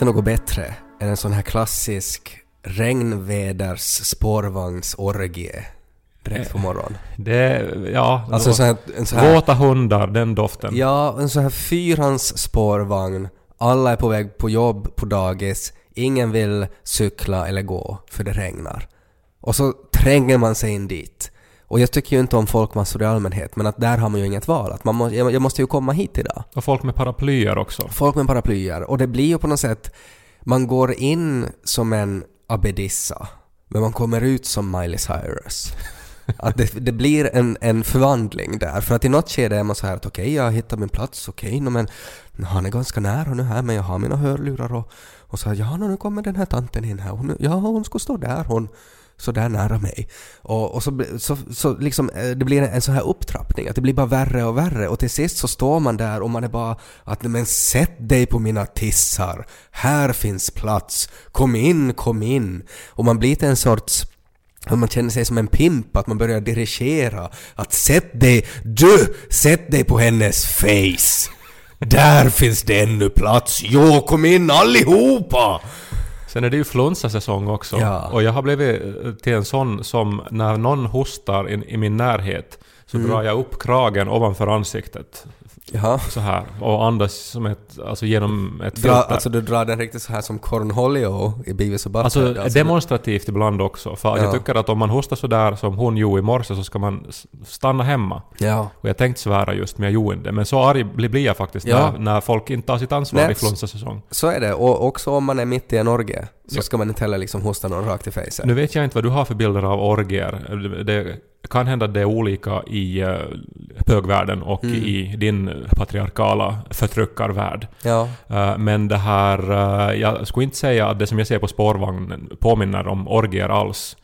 Det något bättre än en sån här klassisk regnväders spårvagnsorgie direkt på morgonen? Det, ja, Alltså nå- så här, en så här, våta hundar, den doften. ja, en sån här fyrans spårvagn. Alla är på väg på jobb, på dagis. Ingen vill cykla eller gå för det regnar. Och så tränger man sig in dit. Och jag tycker ju inte om folkmassor i allmänhet, men att där har man ju inget val. Att man må, jag, jag måste ju komma hit idag. Och folk med paraplyer också. Folk med paraplyer. Och det blir ju på något sätt, man går in som en abbedissa, men man kommer ut som Miley Cyrus. Att det, det blir en, en förvandling där. För att i något skede är man så här att okej, jag har hittat min plats, okej, nå men han är ganska nära nu här, men jag har mina hörlurar och, och så här, ja, nå, nu kommer den här tanten in här, hon, ja, hon ska stå där, hon, så där nära mig. Och, och så, så, så liksom, eh, det blir en sån här upptrappning, att det blir bara värre och värre och till sist så står man där och man är bara att men sätt dig på mina tissar, här finns plats, kom in, kom in. Och man blir till en sorts att man känner sig som en pimp, att man börjar dirigera. Att sätt dig, du, sätt dig på hennes face. Där finns det ännu plats. Jo, kom in allihopa! Sen är det ju flunsasäsong också. Ja. Och jag har blivit eh, till en sån som när någon hostar in, i min närhet så Mm. drar jag upp kragen ovanför ansiktet. Jaha. Så här. Och andas som ett, alltså genom ett Dra, filter. alltså du drar den riktigt så här som Cornholio i Beavis och Alltså Butthead. demonstrativt ibland också. För Ja. jag tycker att om man hostar sådär som hon gjorde i morse så ska man stanna hemma. Ja. Och jag tänkte svära just men jag gjorde inte. Men så arg blir jag faktiskt Ja. när, när folk inte tar sitt ansvar Nej, i flunsasäsong. Så är det. Och också om man är mitt i en orgie så ska man inte heller liksom hosta någon rakt i facet. Nu vet jag inte vad du har för bilder av orgier. Det, det kan hända att det är olika i bögvärlden och Mm. i din patriarkala förtryckarvärld. Ja. Eh, men det här... eh, jag skulle inte säga att det som jag ser på spårvagnen påminner om orgier alls.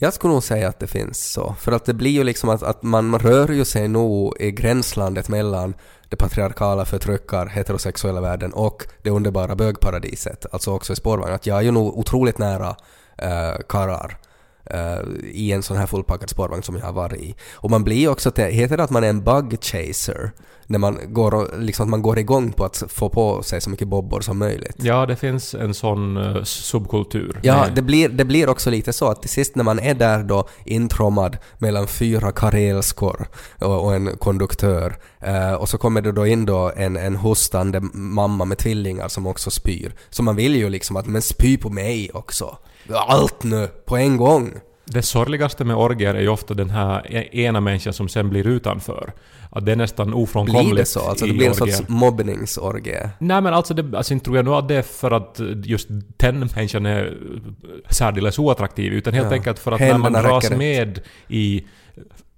Jag skulle nog säga att det finns så. För att det blir ju liksom att, att man rör ju sig nog i gränslandet mellan det patriarkala förtryckar heterosexuella världen och det underbara bögparadiset, alltså också i spårvagn. Att jag är ju nog otroligt nära äh, karlar eh, i en sån här fullpackad spårvagn som jag har varit i. Och man blir också, till, heter det att man är en bug chaser? När man går, och, liksom att man går igång på att få på sig så mycket bobbor som möjligt. Ja, det finns en sån eh, subkultur. Ja, det blir, det blir också lite så att till sist när man är där då intrommad mellan fyra karelskor och, och en konduktör eh, och så kommer det då in då en, en hostande mamma med tvillingar som också spyr. Så man vill ju liksom att men spy på mig också. Allt nu, på en gång. Det sorgligaste med orgier är ju ofta den här e- ena människan som sen blir utanför. Att det är nästan ofrånkomligt Blir det så? Alltså det blir en sorts mobbningsorgie. Nej men alltså, det, alltså inte tror jag nog att det är för att just den människan är särdeles oattraktiv utan helt Ja. enkelt för att Händerna när man dras med i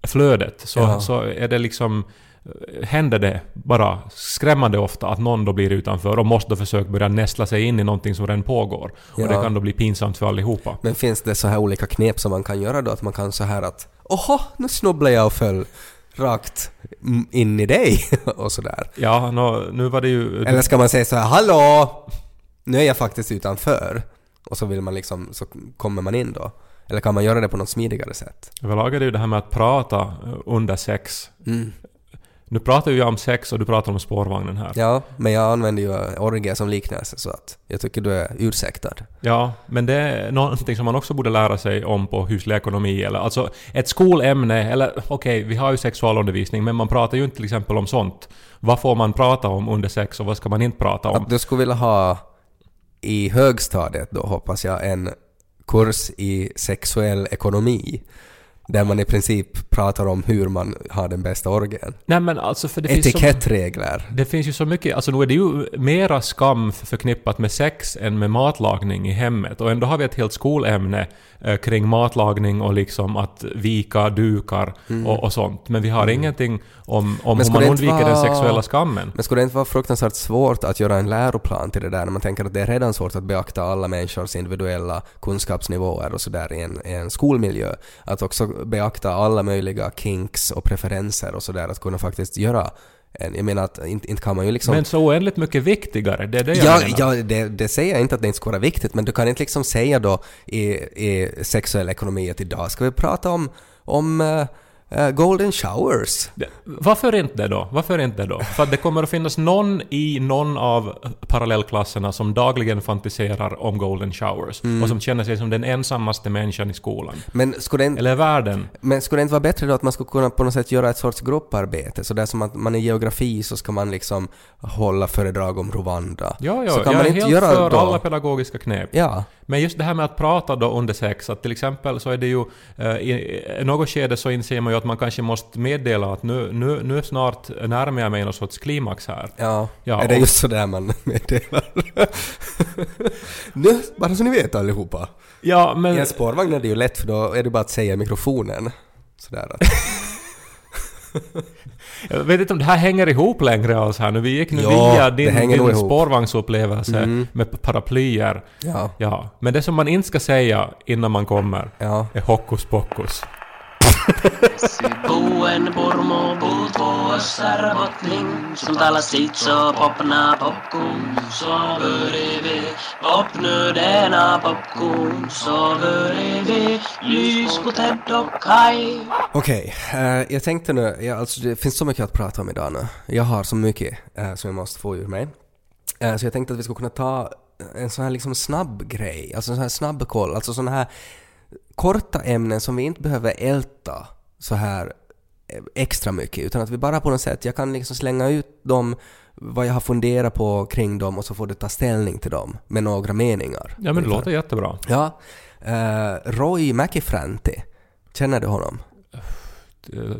flödet så, Ja. så är det liksom händer det bara skrämmande ofta att någon då blir utanför och måste då försöka börja nästla sig in i någonting som redan pågår. Och Ja. det kan då bli pinsamt för allihopa. Men finns det så här olika knep som man kan göra då? Att man kan så här att ”Oho, nu snubblade jag och föll rakt in i dig” och sådär. Ja, nå, nu var det ju... Eller ska man säga så här ”Hallå! Nu är jag faktiskt utanför” och så vill man liksom, så kommer man in då. Eller kan man göra det på något smidigare sätt? Överlag är det ju det här med att prata under sex. Mm. Nu pratar ju jag om sex och du pratar om spårvagnen här. Ja, men jag använder ju orgie som liknelse så att jag tycker du är ursäktad. Ja, men det är någonting som man också borde lära sig om på huslig ekonomi. Eller, alltså ett skolämne, eller okej, vi har ju sexualundervisning, men man pratar ju inte till exempel om sånt. Vad får man prata om under sex och vad ska man inte prata om? Att du skulle vilja ha i högstadiet då hoppas jag en kurs i sexuell ekonomi där man i princip pratar om hur man har den bästa orgien. Nej men alltså för det finns, så, Etikettregler. det finns ju så mycket, alltså nu är det ju mera skam förknippat med sex än med matlagning i hemmet. Och ändå har vi ett helt skolämne kring matlagning och liksom att vika dukar och, och sånt. Men vi har ingenting om, om hur man undviker den vara- sexuella skammen. Men skulle det inte vara fruktansvärt svårt att göra en läroplan till det där när man tänker att det är redan svårt att beakta alla människors individuella kunskapsnivåer och sådär i en, i en skolmiljö? Att också beakta alla möjliga kinks och preferenser och sådär, att kunna faktiskt göra jag menar att inte, inte kan man ju liksom Men så oändligt mycket viktigare, det är det jag Ja, menar. ja det, det säger jag inte att det inte ska vara viktigt, men du kan inte liksom säga då i, i sexuell ekonomi att idag ska vi prata om, om eh, golden showers. Varför inte då? Varför inte då? För att det kommer att finnas någon i någon av parallellklasserna som dagligen fantiserar om golden showers Mm. och som känner sig som den ensammaste människan i skolan. Men skulle, inte, Eller världen. men skulle det inte vara bättre då att man skulle kunna på något sätt göra ett sorts grupparbete? Så där som att man i geografi så ska man liksom hålla föredrag om Rwanda. Ja, ja, så kan jag man är inte helt göra för då? alla pedagogiska knep. Ja. Men just det här med att prata då under sex, att till exempel så är det ju... Eh, I i något skede så inser man ju att man kanske måste meddela att nu, nu, nu snart närmar jag mig någon sorts klimax här. Ja, Ja, är det och- just sådär man meddelar? nu, bara så ni vet allihopa. Ja, men... I en spårvagn är det ju lätt för då är det bara att säga i mikrofonen. Sådär att... Jag vet inte om det här hänger ihop längre alls här nu. Vi gick nu Ja, via din, din spårvagnsupplevelse Mm. med paraplyer. Ja, Ja, men det som man inte ska säga innan man kommer ja. är hokus pokus. Buen purmo Som talar sitt så popna popcorn Så vi Popnu denna popcorn Så vi Lys på Ted och Kai Okej, eh, jag tänkte nu, ja, alltså det finns så mycket att prata om idag nu. Jag har så mycket eh, som jag måste få ur mig. Eh, så jag tänkte att vi skulle kunna ta en sån här liksom snabb grej, alltså en sån här snabb koll, alltså såna här korta ämnen som vi inte behöver älta så här extra mycket, utan att vi bara på något sätt, jag kan liksom slänga ut dem, vad jag har funderat på kring dem och så får du ta ställning till dem med några meningar. Ja, men det låter jättebra. Ja. Eh, Roy Mäkifranti, känner du honom?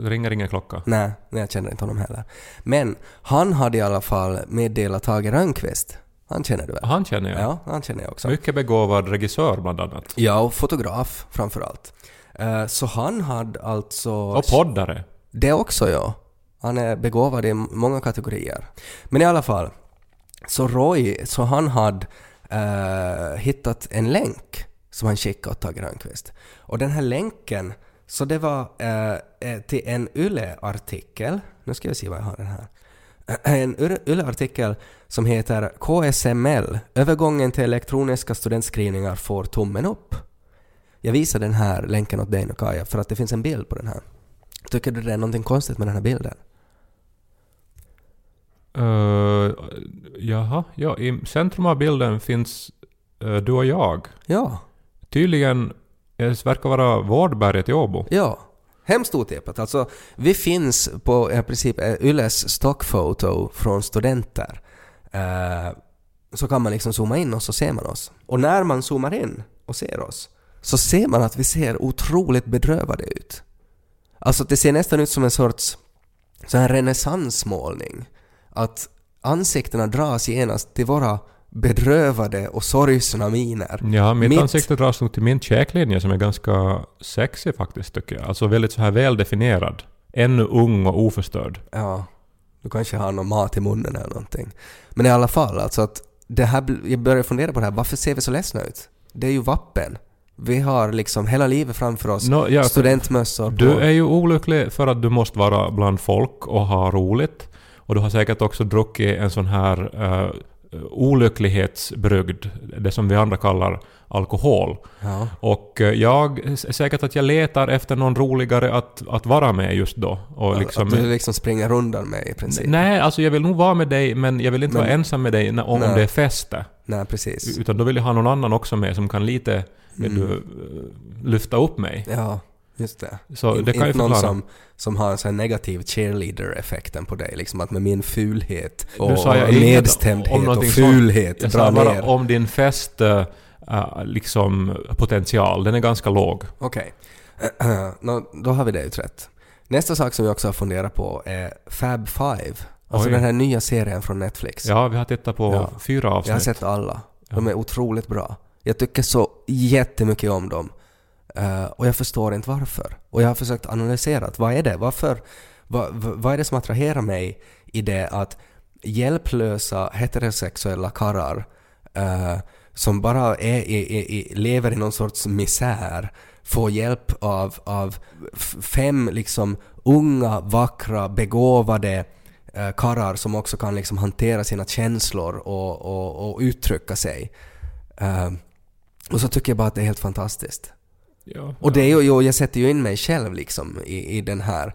Ringer ingen klocka. Nej, nej, jag känner inte honom heller. Men han hade i alla fall meddelat Tage Rönnqvist. Han känner du väl? Han känner jag. Ja, han känner jag också. Mycket begåvad regissör bland annat. Ja, och fotograf framför allt. Eh, Så han hade alltså... Och poddare. Det också, ja. Han är begåvad i många kategorier. Men i alla fall, så Roy, så han hade eh, hittat en länk som han skickade åt Tage Rönnqvist. Och den här länken, så det var eh, eh till en Yle-artikel. Nu ska vi se vad jag har den här. En Yle- Yle-artikel som heter KSML, övergången till elektroniska studentskrivningar får tummen upp. Jag visar den här länken åt dig nu Kaja, för att det finns en bild på den här. Tycker du det är någonting konstigt med den här bilden? Uh, jaha, ja, i centrum av bilden finns eh, du och jag. Ja, Tydligen, det verkar vara Vårdberget i Åbo. ja. Hemskt otippat. Alltså, vi finns på i princip eh, Yles stockfoto från studenter. Eh, så kan man liksom zooma in och så ser man oss. Och när man zoomar in och ser oss så ser man att vi ser otroligt bedrövade ut. Alltså det ser nästan ut som en sorts sån här renässansmålning. Att ansiktena dras genast till våra bedrövade och sorgsna miner. Ja, mitt, Mitt- ansikte dras nog till min käklinje som är ganska sexig faktiskt tycker jag. Alltså väldigt så här väldefinierad. Ännu ung och oförstörd. Ja, du kanske har någon mat i munnen eller någonting. Men i alla fall, alltså att det här, jag börjar fundera på det här, varför ser vi så ledsna ut? Det är ju vappen. Vi har liksom hela livet framför oss. Nå, ja, Studentmössor Du på. är ju olycklig för att du måste vara bland folk och ha roligt. Och du har säkert också druckit en sån här uh, olycklighetsbrygd, det som vi andra kallar alkohol. Ja. Och eh, jag är säkert att jag letar efter någon roligare att, att vara med just då. Och liksom, att du liksom springer undan mig i princip. Nej, alltså jag vill nog vara med dig men jag vill inte Men- vara ensam med dig när, om, Nej. det är feste. Nej, precis. Utan då vill jag ha någon annan också med som kan lite Mm. du, eh, lyfta upp mig. Ja, just det. Så In- det kan inte någon som, som har en sån negativ cheerleader-effekten på dig, liksom att med min fulhet och, och nedstämdhet och någonting sånt. fulhet Jag dra bara ner. om din fest eh, liksom potential, den är ganska låg. Okej. Nå, då har vi det utrett. Nästa sak som vi också har funderat på är Fab Five. Alltså Oj. den här nya serien från Netflix. Ja, vi har tittat på Ja. fyra Jag har avsnitt. sett alla. De är otroligt bra. Jag tycker så jättemycket om dem. Uh, och jag förstår inte varför. Och jag har försökt analysera, vad är det? Varför? Vad, vad vad är det som attraherar mig i det att hjälplösa heterosexuella karlar uh, som bara är är, är, lever i någon sorts misär får hjälp av, av fem liksom unga, vackra, begåvade eh, karlar som också kan liksom hantera sina känslor och, och, och uttrycka sig. Uh, och så tycker jag bara att det är helt fantastiskt. Ja, Och det är ju, jo, jag sätter ju in mig själv liksom i, i den här,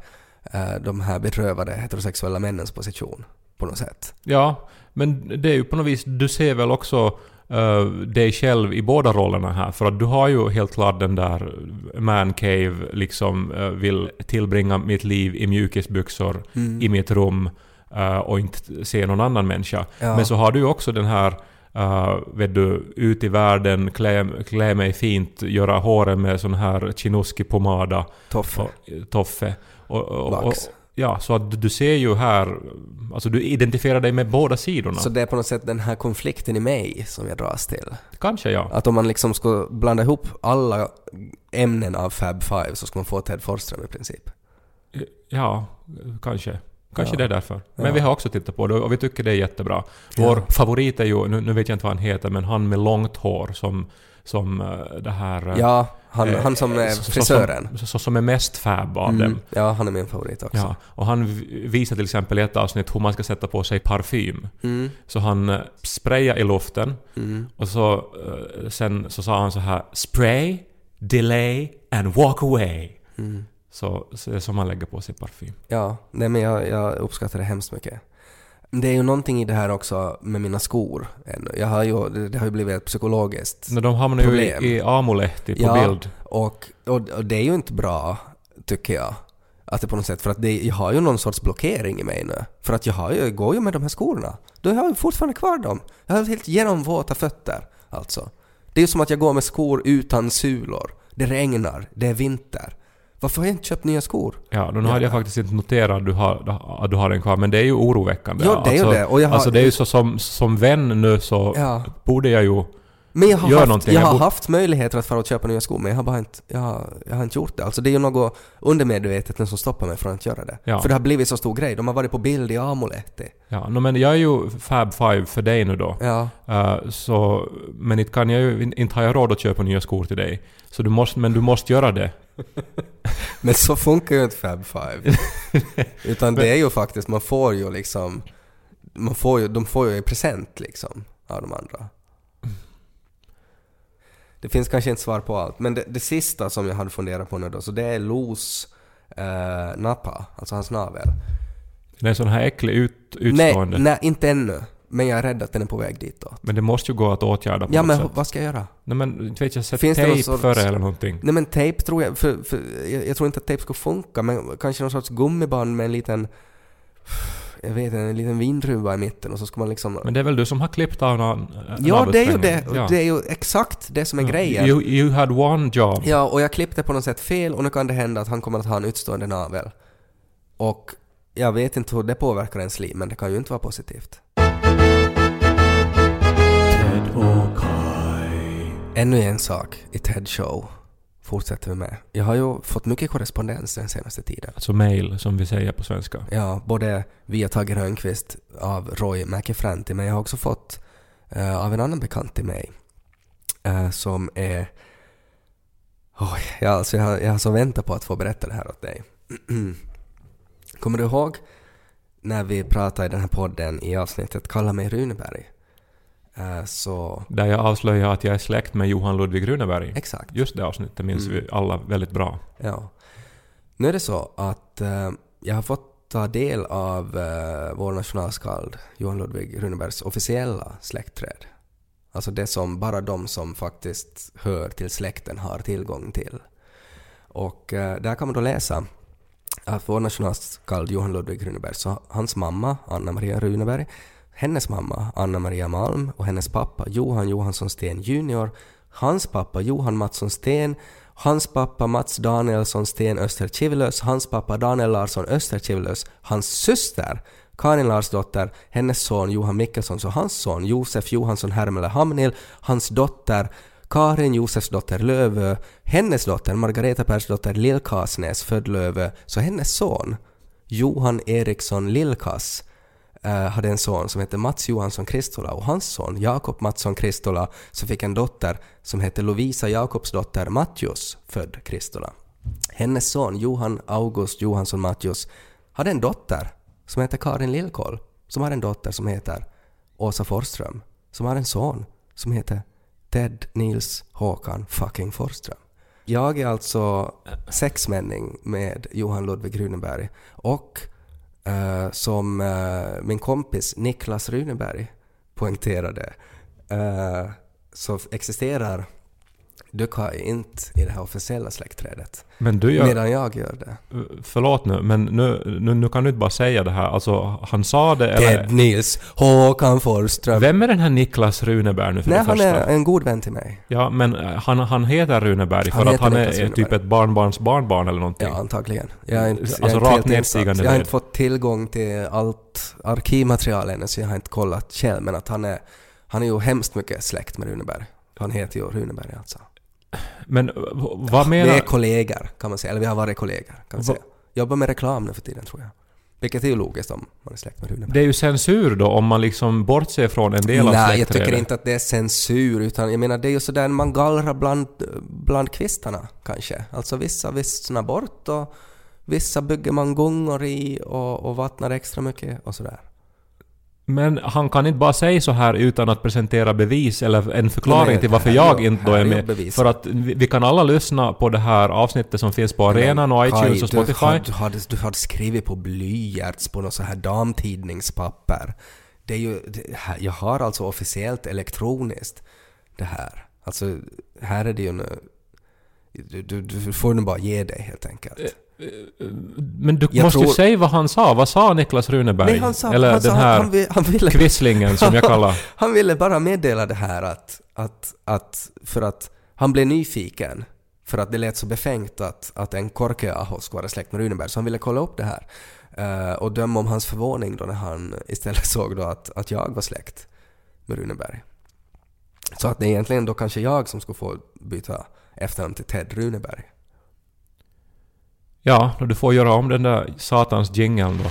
eh, de här bedrövade heterosexuella männens position på något sätt. Ja, men det är ju på något vis, du ser väl också uh, dig själv i båda rollerna här. För att du har ju helt klart den där man cave, liksom uh, vill tillbringa mitt liv i mjukisbyxor i mitt rum uh, och inte se någon annan människa. Ja. Men så har du ju också den här Uh, vet du, ut i världen, klä, klä mig fint, göra håret med sån här chinoski-pomada, Toffe. och, toffe. Och, och, och, Vax. ja, så att du- ser ju här, alltså du identifierar dig med båda sidorna. Så det är på något sätt den här konflikten i mig som jag dras till. Kanske ja. Att om man liksom ska blanda ihop alla ämnen av Fab Five så ska man få Ted Forsström i princip. Ja, kanske. Kanske Ja. det är därför. Men Ja. vi har också tittat på det och vi tycker det är jättebra. Vår Ja. favorit är ju, nu, nu vet jag inte vad han heter, men han med långt hår som, som eh, det här... eh, Ja, han, eh, han som är frisören. Som, så, som är mest fab av Mm. dem. Ja, han är min favorit också. Ja, och han visar till exempel i ett avsnitt hur man ska sätta på sig parfym. Mm, Så han eh, sprayar i luften mm. och så sen så sa han så här Spray, delay and walk away. Mm. Så, som man lägger på sig parfym. Ja, nej men jag, jag uppskattar det hemskt mycket. Det är ju någonting i det här också med mina skor. Jag har ju, det, har ju blivit ett psykologiskt Men de hamnar ju Problem. i, i Amulehti på Ja. bild. Och, och, och det är ju inte bra, tycker jag. Att det på något sätt, för att det, jag har ju någon sorts blockering i mig nu. För att jag, har ju, jag går ju med de här skorna. Då har jag ju fortfarande kvar dem. Jag har helt genomvåta fötter, alltså. Det är ju som att jag går med skor utan sulor. Det regnar, det är vinter. Varför har jag inte köpt nya skor? Ja, nu hade jag faktiskt inte noterat att du har, att du har den kvar, men det är ju oroväckande. Ja, det är ju alltså, det. Och jag har- alltså det är ju så som, som vän nu så Ja. borde jag ju... Men jag har, Gör haft, någonting. jag Jag har borde- haft möjligheter att fara och köpa nya skor men jag har bara inte, jag har, jag har inte gjort det. Alltså det är ju något undermedvetet som stoppar mig från att göra det. Ja. För det har blivit så stor grej. De har varit på bild i Amulehti. Ja, no, men jag är ju Fab Five för dig nu då. Ja. Uh, så, men inte kan jag ju, inte har jag råd att köpa nya skor till dig. Så du måste, men du måste göra det. Men så funkar ju inte Fab Five. Utan det är ju faktiskt, man får ju liksom, man får ju, de får ju i present liksom av de andra. Det finns kanske inte svar på allt, men det, det sista som jag hade funderat på nu då, så det är Los eh, nappa, alltså hans navel. Det är en sån här äcklig ut, Nej, utstående. nej, inte ännu. Men jag är rädd att den är på väg dit då. Men det måste ju gå att åtgärda på Ja något men sätt. vad ska jag göra? Nej men inte vet jag, sätt Finns det någon tejp sorts- före eller någonting. Nej men tejp tror jag, för, för jag, jag tror inte att tejp skulle funka, men kanske någon sorts gummiband med en liten, jag vet inte, en liten vindruva i mitten och så ska man liksom... Men det är väl du som har klippt av någon ja, det är ju det! Ja. Det är ju exakt det som är grejen. You, you had one job. Ja, och jag klippte på något sätt fel och nu kan det hända att han kommer att ha en utstående navel. Och jag vet inte hur det påverkar ens liv, men det kan ju inte vara positivt. Ännu en sak i TED Show fortsätter vi med. Jag har ju fått mycket korrespondens den senaste tiden. Alltså mail, som vi säger på svenska. Ja, både via Tage Rönnqvist av Roy Mäkifranti, men jag har också fått eh, av en annan bekant till mig eh, som är... Oj, ja, alltså jag, har- jag har så väntat på att få berätta det här åt dig. Kommer du ihåg när vi pratade i den här podden i avsnittet Kalla mig Runeberg? Eh, så... Där jag avslöjar att jag är släkt med Johan Ludvig Runeberg. Exakt. Just det avsnittet minns Mm. vi alla väldigt bra. Ja. Nu är det så att eh, jag har fått ta del av eh, vår nationalskald Johan Ludvig Runebergs officiella släktträd. Alltså det som bara de som faktiskt hör till släkten har tillgång till. Och eh, där kan man då läsa att vår nationalskald Johan Ludvig Runeberg, så hans mamma Anna-Maria Runeberg, hennes mamma Anna-Maria Malm och hennes pappa Johan Johansson Sten junior, hans pappa Johan Mattsson Sten, hans pappa Mats Danielsson Sten Österkivlös, hans pappa Daniel Larsson Österkivlös, hans syster Karin Larsdotter, hennes son Johan Mikkelsson och hans son Josef Johansson Hermele Hamnil, hans dotter Karin Josefsdotter Lövö, hennes dotter Margareta Persdotter Lillkasnäs född Lövö, så hennes son Johan Eriksson Lillkas. Eh, hade en son som hette Mats Johansson Kristola och hans son Jakob Mattsson Kristola så fick en dotter som hette Lovisa Jakobsdotter Mattius född Kristola. Hennes son Johan August Johansson Mattius hade en dotter som heter Karin Lillkoll som har en dotter som heter Åsa Forsström som har en son som heter Ted Nils Håkan fucking Forsström. jag är alltså sexmänning med Johan Ludvig Runeberg och Uh, som uh, min kompis Niklas Runeberg poängterade uh, så existerar Dukai inte i det här officiella släktträdet. Men du gör... Medan jag gör det. Förlåt nu, men nu, nu, nu kan du inte bara säga det här. Alltså, han sa det eller... Ted Nils Håkan Forsström. Vem är den här Niklas Runeberg nu för Nej, det han första? är en god vän till mig. Ja, men eh, han, han heter Runeberg för Han att han är Niklas är typ Runeberg. ett barnbarns barnbarn eller någonting. Ja, antagligen. Jag inte, jag Alltså är inte rakt nedstigande. Jag har inte fått tillgång till allt arkivmaterial ännu, så jag har inte kollat själv. Men att han är, han är ju hemskt mycket släkt med Runeberg. Han heter ju Runeberg alltså. Men eh, vad Vi menar... är kollegor, kan man säga. Eller vi har varit kollegor, kan man Va- säga. Jobbar med reklam nu för tiden, tror jag. Vilket är ju logiskt om man är släkt med Runeberg. Det är ju censur då om man liksom bortser från en del av Nej, jag tycker inte att det är censur, utan jag menar det är ju sådär man gallrar bland, bland kvistarna kanske. Alltså vissa vissnar bort och vissa bygger man gungor i och, och vattnar extra mycket och sådär. Men han kan inte bara säga så här utan att presentera bevis eller en förklaring Nej, till varför här jag inte då är med. bevis. För att vi, vi kan alla lyssna på det här avsnittet som finns på arenan och iTunes Kai, och Spotify. Du hade, du, hade, du hade skrivit på blyerts på något så här damtidningspapper. Det är ju, det, här, jag har alltså officiellt elektroniskt det här. Alltså, här är det ju nu... Du, du, du får nu bara ge dig helt enkelt. Men du Jag måste ju tror- säga vad han sa. Vad sa Niklas Runeberg? Nej, han sa, eller han, den sa, här han, han ville... kvisslingen som jag kallar... Han ville bara meddela det här att, att, att för att han blev nyfiken för att det lät så befängt att, att en Korkeaho skulle vara släkt med Runeberg så han ville kolla upp det här. Eh, och döma om hans förvåning då när han istället såg då att, att jag var släkt med Runeberg. Så att det är egentligen då kanske jag som skulle få byta efternamn till Ted Runeberg. Ja, och du får göra om den där satans jingeln då.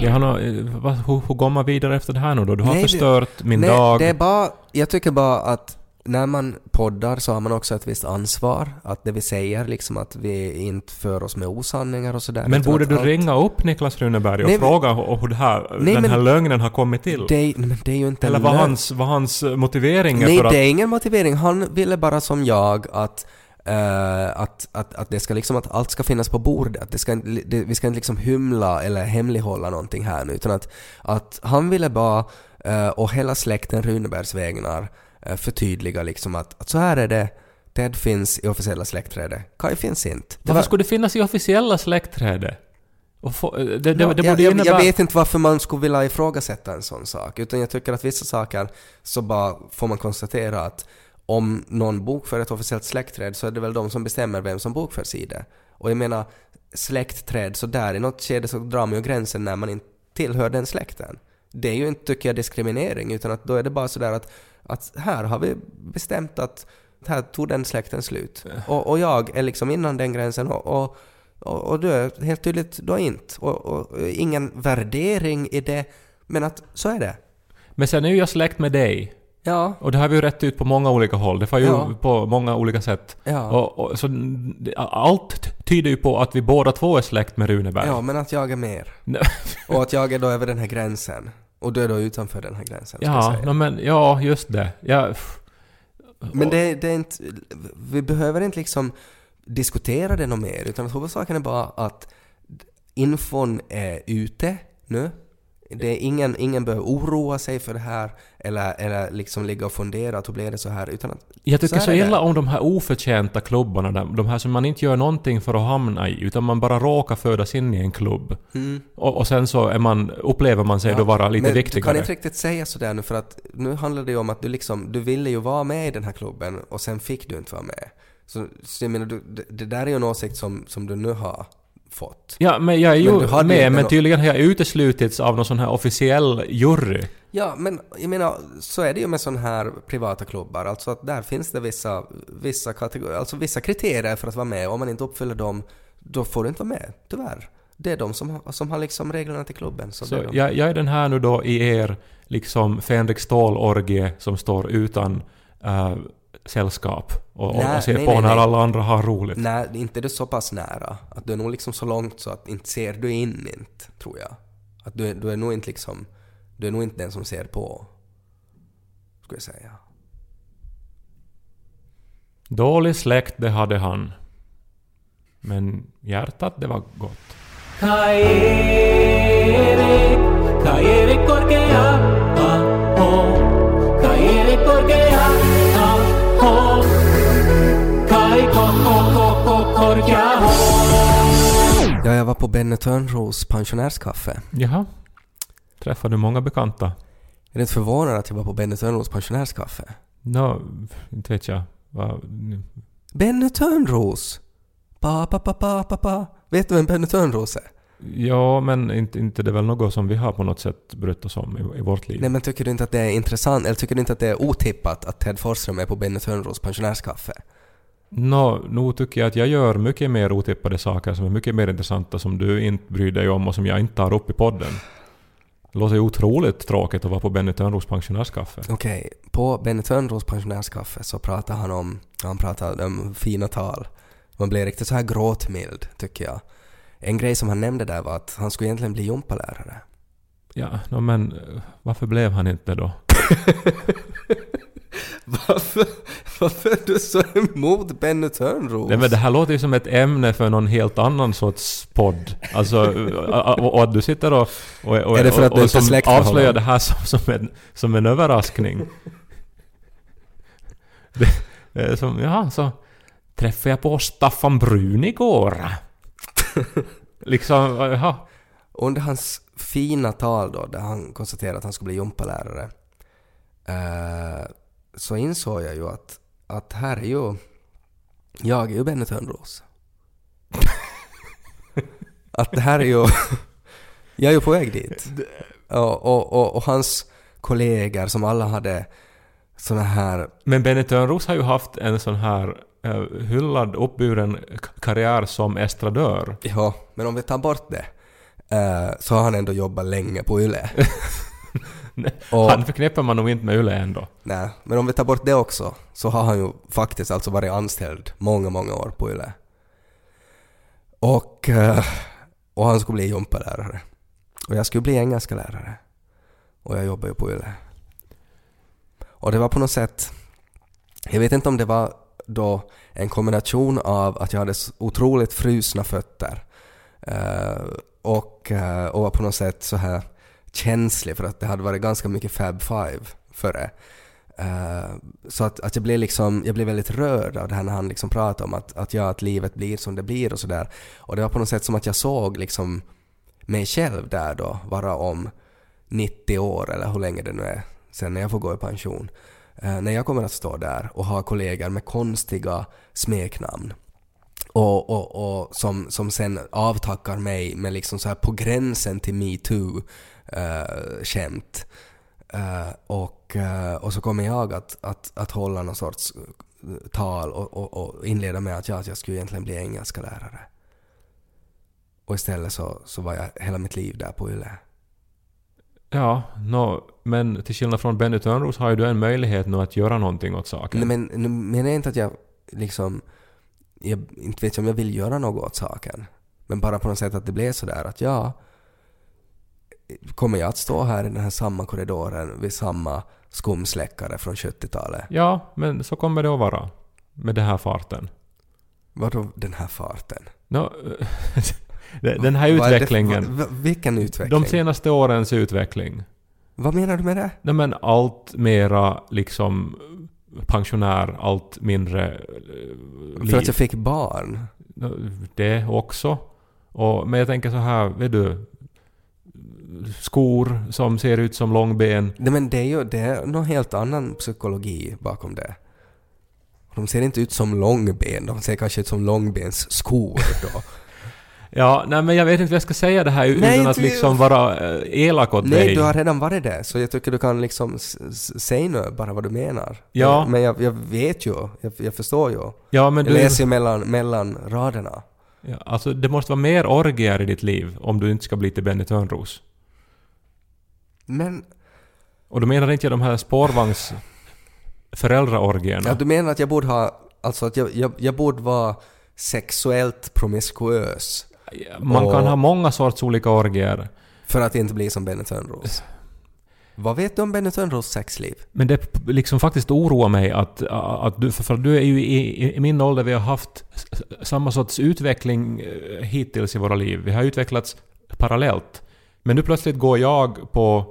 Ja, han har, eh, vad, hur, hur går man vidare efter det här nu då? Du har Nej, förstört min Nej, dag. det är bara, jag tycker bara att när man poddar så har man också ett visst ansvar. Att det vi säger, liksom att vi inte för oss med osanningar och sådär. Men borde du allt- ringa upp Niklas Runeberg och Nej, fråga hur här, Nej, den men- här lögnen har kommit till? Det, men det är ju inte Eller vad hans, vad hans motivering är Nej, för att... det är ingen motivering. Han ville bara som jag att eh, att, att, att det ska liksom att allt ska finnas på bordet. Att det ska, det, vi ska inte liksom hymla eller hemlighålla någonting här nu utan att, att han ville bara eh, och hela släkten Runebergs vägnar eh, förtydliga liksom att, att så här är det. Ted finns i officiella släktträdet. Kai finns inte. Det Varför var- skulle det finnas i officiella släktträdet? Få, det, det, det borde jag, jag, innebära... jag vet inte varför man skulle vilja ifrågasätta en sån sak, utan jag tycker att vissa saker så bara får man konstatera att om någon bokför ett officiellt släktträd så är det väl de som bestämmer vem som bokförs i det. Och jag menar, släktträd, så där i något skede så drar man ju gränsen när man inte tillhör den släkten. Det är ju inte, tycker jag, diskriminering, utan att då är det bara sådär att, att här har vi bestämt att här tog den släkten slut. Och, och jag är liksom innan den gränsen och, och och, och du är helt tydligt, du har inte. Och, och, ingen värdering i det, men att så är det. Men sen är ju jag släkt med dig. Ja, Och det har vi ju rätt ut på många olika håll. Det var ju Ja. på många olika sätt. ja. Och, och, så allt tyder ju på att vi båda två är släkt med Runeberg. ja, men att jag är mer. Och att jag är då över den här gränsen. Och du är då utanför den här gränsen, ska jag Ja, säga. no, men ja, just det. Ja. Men det, det är inte... Vi behöver inte liksom diskutera det något mer, utan huvudsaken är bara att infon är ute nu. Det är ingen, ingen behöver oroa sig för det här eller, eller liksom ligga och fundera att hur blev det så här, utan att Jag tycker så, det. illa om de här oförtjänta klubbarna, de här som man inte gör någonting för att hamna i, utan man bara råkar födas in i en klubb. Mm. Och, och sen så är man, upplever man sig Ja, då vara lite men du viktigare. kan inte riktigt säga sådär nu för att nu handlar det ju om att du liksom, du ville ju vara med i den här klubben och sen fick du inte vara med. Så, så jag menar, du, det, det där är ju en åsikt som, som du nu har fått. Ja, men jag är ju Men med, men tydligen har jag uteslutits av någon sån här officiell jury. Ja, men jag menar, så är det ju med sådana här privata klubbar. Alltså att där finns det vissa, vissa kategorier, alltså vissa kriterier för att vara med. Om man inte uppfyller dem, då får du inte vara med, tyvärr. Det är de som, som har liksom reglerna till klubben. Så, Så de. jag, jag är den här nu då i er liksom Fänrik Ståhl-orgie som står utan äh, sällskap och, Nej, och ser nej, på nej, när nej. alla andra har roligt. Nej, inte är du så pass nära. Att du är nog liksom så långt så att inte ser du in inte, tror jag. Att du, är- du är nog inte liksom Du är nog inte den som ser på. Skulle jag säga. Dålig släkt det hade han. Men hjärtat det var gott. Kairi korkea, på Benny Törnros pensionärskaffe. Jaha. Träffade du många bekanta? Är det inte förvånande att jag var på Benny Törnros pensionärskaffe? Nå, inte vet jag. Vad- Benny Törnros! Pa, pa, pa, pa, pa, pa. Vet du vem Benny Törnros är? Ja, men inte, inte det är väl något som vi har på något sätt brytt oss om i, i vårt liv. Nej men tycker du inte att det är intressant, eller tycker du inte att det är otippat att Ted Forsström är på Benny Törnros pensionärskaffe? Nå, nog tycker jag att jag gör mycket mer otippade saker som är mycket mer intressanta som du inte bryr dig om och som jag inte tar upp i podden. Det låter ju otroligt tråkigt att vara på Benny Törnros pensionärskaffe. Okej, på Benny Törnros pensionärskaffe så pratar han om, han pratar om fina tal. Man blir riktigt så här gråtmild, tycker jag. En grej som han nämnde där var att han skulle egentligen bli gympalärare. Ja, nå, men eh, varför blev han inte då? Varför, varför är du så emot Benny Törnros? Nej, men det här låter ju som ett ämne för någon helt annan sorts podd. Alltså, och, och att du sitter och, och, och, Är det för att och, och som avslöjar det här som, som, en, som en överraskning. Det är som, ja, så träffade jag på Staffan Brun igår. liksom, jaha. Under hans fina tal då, där han konstaterade att han skulle bli gympalärare, eh, så insåg jag ju att, att här är ju... Jag är ju Benny Törnros. att det här är ju... jag är ju på väg dit. Och, och, och, och hans kollegor som alla hade såna här... Men Benny Törnros har ju haft en sån här eh, hyllad, uppburen karriär som estradör. Ja, men om vi tar bort det eh, så har han ändå jobbat länge på YLE. Och- Han förknippar man nog inte med Yle ändå. Nej, men om vi tar bort det också så har han ju faktiskt alltså varit anställd många, många år på YLE. Och, eh, och han skulle bli gympalärare. Och jag skulle bli engelska lärare. Och jag jobbar ju på YLE. Och det var på något sätt, jag vet inte om det var då en kombination av att jag hade otroligt frusna fötter eh, och, eh, och var på något sätt så här känslig för att det hade varit ganska mycket Fab Five före. Uh, eh, så att, att jag blev liksom, jag blev väldigt rörd av det här när han liksom pratade om att, att, ja, att livet blir som det blir och sådär. Och det var på något sätt som att jag såg liksom mig själv där då, vara om 90 år eller hur länge det nu är sen när jag får gå i pension. Uh, när jag kommer att stå där och ha kollegor med konstiga smeknamn och, och, och som, som sen avtackar mig med liksom så här på gränsen till metoo uh, skämt. Eh, och, eh, och så kommer jag att, att, att hålla någon sorts eh, tal och, och, och inleda med att, ja, att jag skulle egentligen bli engelska lärare. Och istället så, så var jag hela mitt liv där på YLE. Ja, nå, men till skillnad från Benny Törnros har ju du en möjlighet nu att göra någonting åt saken. Nej, men nu menar jag inte att jag liksom... Jag inte vet om jag vill göra något åt saken. Men bara på något sätt att det blev sådär att ja... Kommer jag att stå här i den här samma korridoren vid samma skumsläckare från 70-talet? Ja, men så kommer det att vara. Med den här farten. Vadå den här farten? Nå, den här Vad är det- utvecklingen. vilken utveckling? De senaste årens utveckling. Vad menar du med det? Nej men allt mera liksom pensionär, allt mindre eh, liv. För att jag fick barn? Det också. Och, men jag tänker så här, vet du. Skor som ser ut som långben. Nej men det är ju det är någon helt annan psykologi bakom det. De ser inte ut som långben, de ser kanske ut som långbensskor då. Ja, nej men jag vet inte vad jag ska säga det här Nej, utan att liksom vara eh, elak åt Nej, dig. du har redan varit det, så jag tycker du kan liksom säga nu bara vad du menar. Ja. Men jag, jag vet ju, jag, jag förstår ju. Ja, men Jag du... läser ju mellan, mellan raderna. Ja, alltså det måste vara mer orgier i ditt liv om du inte ska bli till Benny Törnros. Men, Och då menar inte de här spårvagns föräldraorgierna. ja, du menar att jag borde ha, alltså att jag, jag, jag borde vara sexuellt promiskuös Man Och- kan ha många sorts olika orgier. för att inte bli som Benny Törnros? Vad vet du om Benny Törnros sexliv? Men det liksom faktiskt oroar mig att, att du, för du är ju i, i, min ålder, vi har haft samma sorts utveckling eh, hittills i våra liv. Vi har utvecklats parallellt. Men nu plötsligt går jag på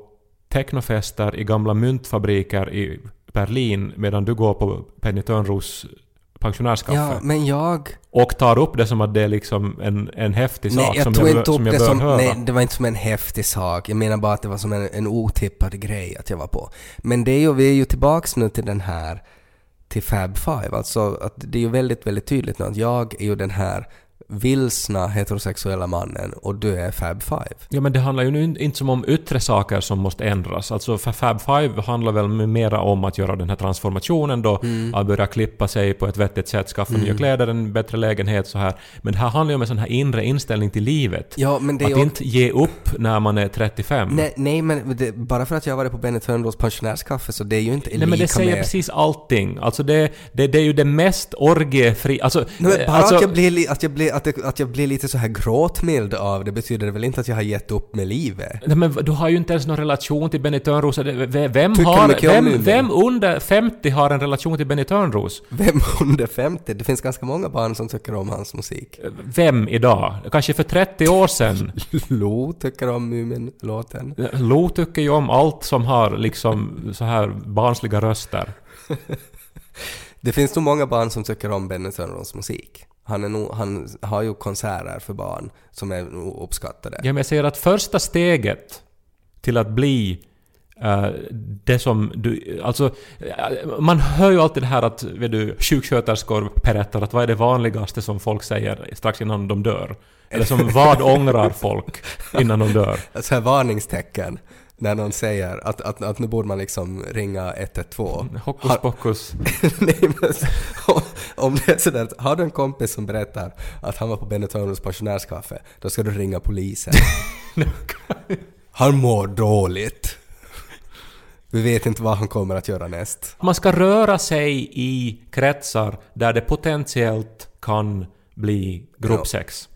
technofester i gamla myntfabriker i Berlin medan du går på Penny Törnros pensionärskaffe. Ja, men jag... Och tar upp det som att det är liksom en, en häftig Nej, sak jag som jag, inte som upp jag det bör som... höra. Nej, det var inte som en häftig sak. Jag menar bara att det var som en, en otippad grej att jag var på. Men det är ju, vi är ju tillbaks nu till den här... Till Fab Five. Alltså att det är ju väldigt, väldigt tydligt nu att jag är ju den här vilsna heterosexuella mannen och du är Fab Five. Ja men det handlar ju nu in- inte som om yttre saker som måste ändras. Alltså Fab Five handlar väl mera om att göra den här transformationen då, Mm. att börja klippa sig på ett vettigt sätt, skaffa nya kläder, en bättre lägenhet så här. Men det här handlar ju om en sån här inre inställning till livet. Ja, men det att ju... inte ge upp när man är 35. Nej, nej men det, bara för att jag varit på Benny Törnros pensionärskaffe så det är ju inte Nej men det säger med... precis allting. Alltså det, det, det är ju det mest orgiefri... Alltså... Nej, men bara alltså att, jag blir, li- att, jag blir, att, att jag blir lite så här gråtmild av det betyder väl inte att jag har gett upp med livet? Nej, men du har ju inte ens någon relation till Benny Törnros. Det- Vem, Tycker har, vem, vem under 50 har en relation till Benny Törnros? Vem under 50? Det finns ganska många barn som tycker om hans musik. Vem idag? Kanske för 30 år sedan. Lo tycker om Mumin-låten. Lo tycker ju om allt som har liksom så här barnsliga röster. Det finns nog många barn som tycker om Benny Törnros musik. Han, är nog, han har ju konserter för barn som är uppskattade. Ja, men jag säger att första steget till att bli eh, det som du... Alltså, eh, man hör ju alltid det här att vet du, sjuksköterskor berättar att vad är det vanligaste som folk säger strax innan de dör? Eller som vad ångrar folk innan de dör? Så här varningstecken när någon säger att, att, att nu borde man liksom ringa 112. Hokus Har- pokus. Nej, men om det är sådär att har du en kompis som berättar att han var på Benny Törnros pensionärskaffe, då ska du ringa polisen. han mår dåligt. Vi vet inte vad han kommer att göra näst. Man ska röra sig i kretsar där det potentiellt kan bli gruppsex. Ja.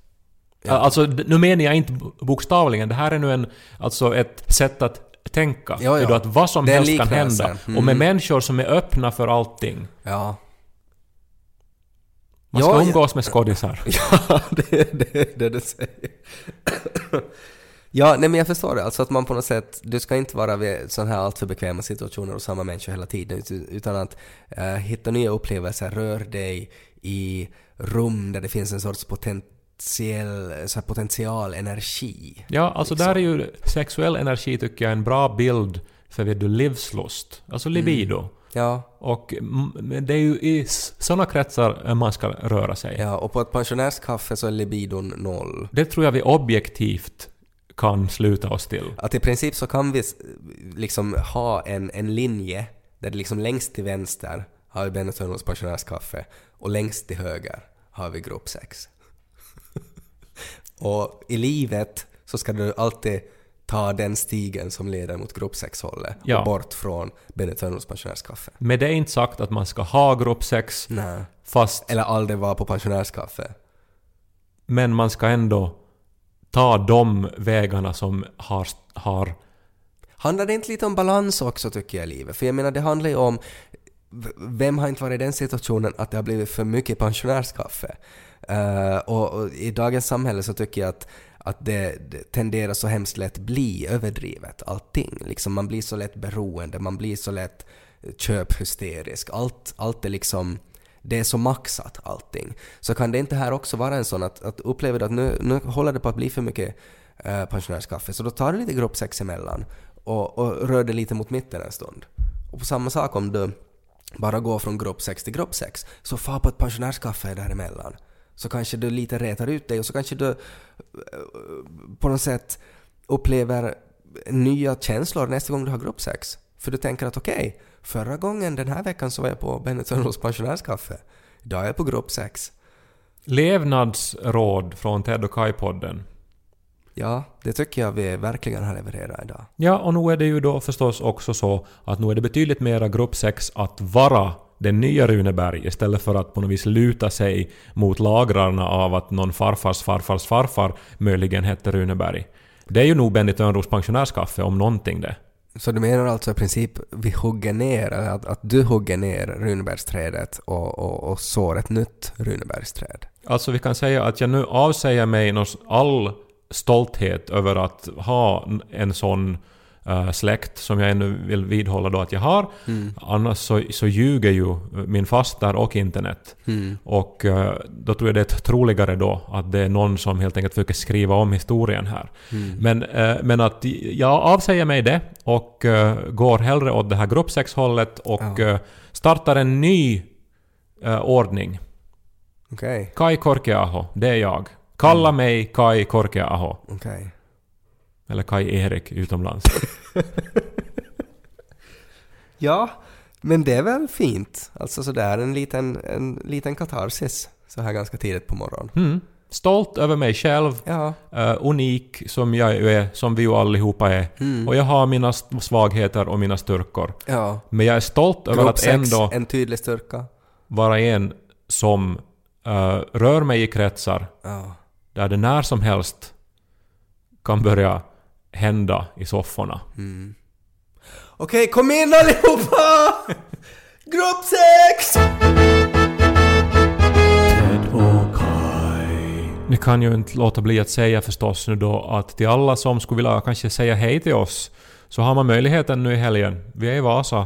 Alltså, d- nu menar jag inte bokstavligen. Det här är nu en, alltså ett sätt att tänka. Ja, ja. Är då Att vad som helst kan hända. Mm. Och med människor som är öppna för allting. Ja. Man Ja, ska ja. umgås med skådisar. Ja, det är det, det du säger. Ja, nej men jag förstår det. Alltså att man på något sätt, du ska inte vara vid sådana här alltför bekväma situationer och samma människor hela tiden, ut- utan att eh, hitta nya upplevelser, rör dig i rum där det finns en sorts potentiell, så här potential energi. Ja, alltså Liksom. där är ju sexuell energi tycker jag en bra bild för vet du, livslust. Alltså libido. Ja, Och mm, det är ju i sådana kretsar man ska röra sig. ja, och på ett pensionärskaffe så är libidon noll. Det tror jag vi objektivt kan sluta oss till. Att i princip så kan vi liksom ha en, en linje där det liksom längst till vänster har vi Benny Törnros pensionärskaffe och längst till höger har vi gruppsex. Och i livet så ska du alltid ta den stigen som leder mot gruppsexhållet Ja. och bort från Benny Törnros pensionärskaffe. Med det är inte sagt att man ska ha gruppsex, Nej. fast Eller aldrig vara på pensionärskaffe. men man ska ändå ta de vägarna som har, har Handlar det inte lite om balans också tycker jag i livet? För jag menar det handlar ju om vem har inte varit i den situationen att det har blivit för mycket pensionärskaffe? Uh, och, och i dagens samhälle så tycker jag att, att det, det tenderar så hemskt lätt bli överdrivet, allting. Liksom man blir så lätt beroende, man blir så lätt köphysterisk. Allt, allt är liksom det är så maxat allting. Så kan det inte här också vara en sån att, att upplever du att nu, nu håller det på att bli för mycket uh, pensionärskaffe, så då tar du lite gruppsex emellan och, och rör dig lite mot mitten en stund. Och på samma sak om du bara går från gruppsex till gruppsex, så far på ett pensionärskaffe däremellan. Så kanske du lite retar ut dig och så kanske du eh, på något sätt upplever nya känslor nästa gång du har gruppsex. För du tänker att okej, förra gången den här veckan så var jag på Benny Törnros pensionärskaffe. Idag är jag på gruppsex. levnadsråd från Ted och Kai-podden. Ja, det tycker jag vi verkligen har levererat idag. Ja, och nu är det ju då förstås också så att nu är det betydligt mera gruppsex att vara den nya Runeberg istället för att på något vis luta sig mot lagrarna av att någon farfars farfars farfar möjligen hette Runeberg. Det är ju nog Benny Törnros pensionärskaffe om någonting det. Så du menar alltså i princip vi hugger ner, att, att du hugger ner Runebergsträdet och, och, och sår ett nytt Runebergsträd? Alltså vi kan säga att jag nu avsäger mig all stolthet över att ha en sån eh, släkt som jag ännu vill vidhålla då att jag har. Annars så, så ljuger ju min faster och internet. Och eh, då tror jag det är troligare då att det är någon som helt enkelt försöker skriva om historien här. Men, eh, men att jag avsäger mig det och går hellre åt det här gruppsexhållet och eh, startar en ny ordning. Okej, Kai Korkeaho, det är jag. Kalla mig Kai Korkeaho. okej. Eller Kai Erik utomlands. Ja, men det är väl fint. Alltså sådär en liten, en liten katarsis så här ganska tidigt på morgonen. Mm. Stolt över mig själv. Ja. eh, unik som jag är, som vi ju allihopa är. Mm. Och jag har mina svagheter och mina styrkor. Ja. Men jag är stolt över Grupp att sex, ändå en tydlig styrka. vara en som eh, rör mig i kretsar Ja. där det när som helst kan börja hända i sofforna. Okej, kom in allihopa! Grupp sex! Ni kan ju inte låta bli att säga förstås nu då att till alla som skulle vilja kanske säga hej till oss så har man möjligheten nu i helgen. Vi är i Vasa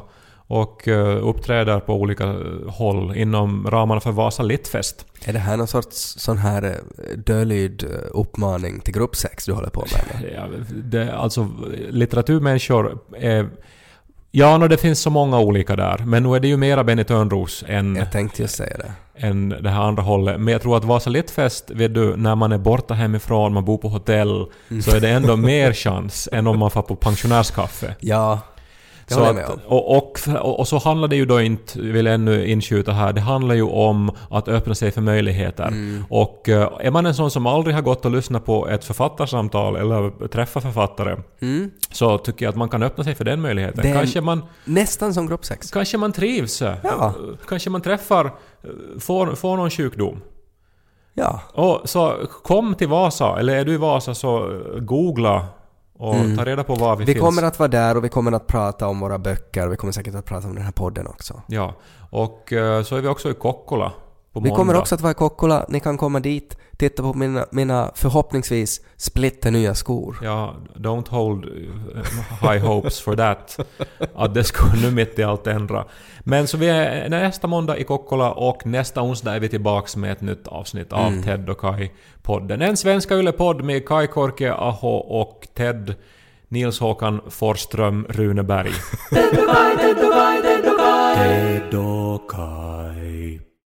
och eh, uppträder på olika eh, håll inom ramarna för Vasa Littfest. Är det här någon sorts sån här eh, döljd uppmaning till grupp sex du håller på med? Ja, det, alltså litteraturmänniskor är... Ja, no, det finns så många olika där, men nu är det ju mera Benny Törnros än, Jag tänkte just säga det. än det här andra hållet. Men jag tror att Vasa Littfest, vet du, när man är borta hemifrån, man bor på hotell, så är det ändå mer chans än om man får på pensionärskaffe. Ja, det Så jag med att, om. och, och, och, och så handlar det ju då inte, vill jag ännu inskjuta här, det handlar ju om att öppna sig för möjligheter. Mm. Och eh, är man en sån som aldrig har gått och lyssnat på ett författarsamtal eller träffat författare, Mm. så tycker jag att man kan öppna sig för den möjligheten. Den- Kanske, man, Nästan som grupp sex. kanske man trivs, eh, Ja. kanske man träffar, eh, får, får någon sjukdom. Ja. Och så kom till Vasa, eller är du i Vasa så googla och ta reda på var vi, Mm. Vi finns. kommer att vara där och vi kommer att prata om våra böcker. Vi kommer säkert att prata om den här podden också. Ja, och eh, så är vi också i Kokkola Vi måndag. kommer också att vara i Kokkola. Ni kan komma dit, titta på mina, mina förhoppningsvis splitternya skor. Ja, don't hold eh, high hopes for that. Att det skulle nu mitt i allt ändra. Men så vi är nästa måndag i Kokkola och nästa onsdag är vi tillbaks med ett nytt avsnitt av Mm. Ted och Kai-podden. En svenska yllepodd med Kai Korke Aho och Ted Nils Håkan Forsström Runeberg. Ted och Kai, Ted och Kai, Ted och Kai. Ted och Kai.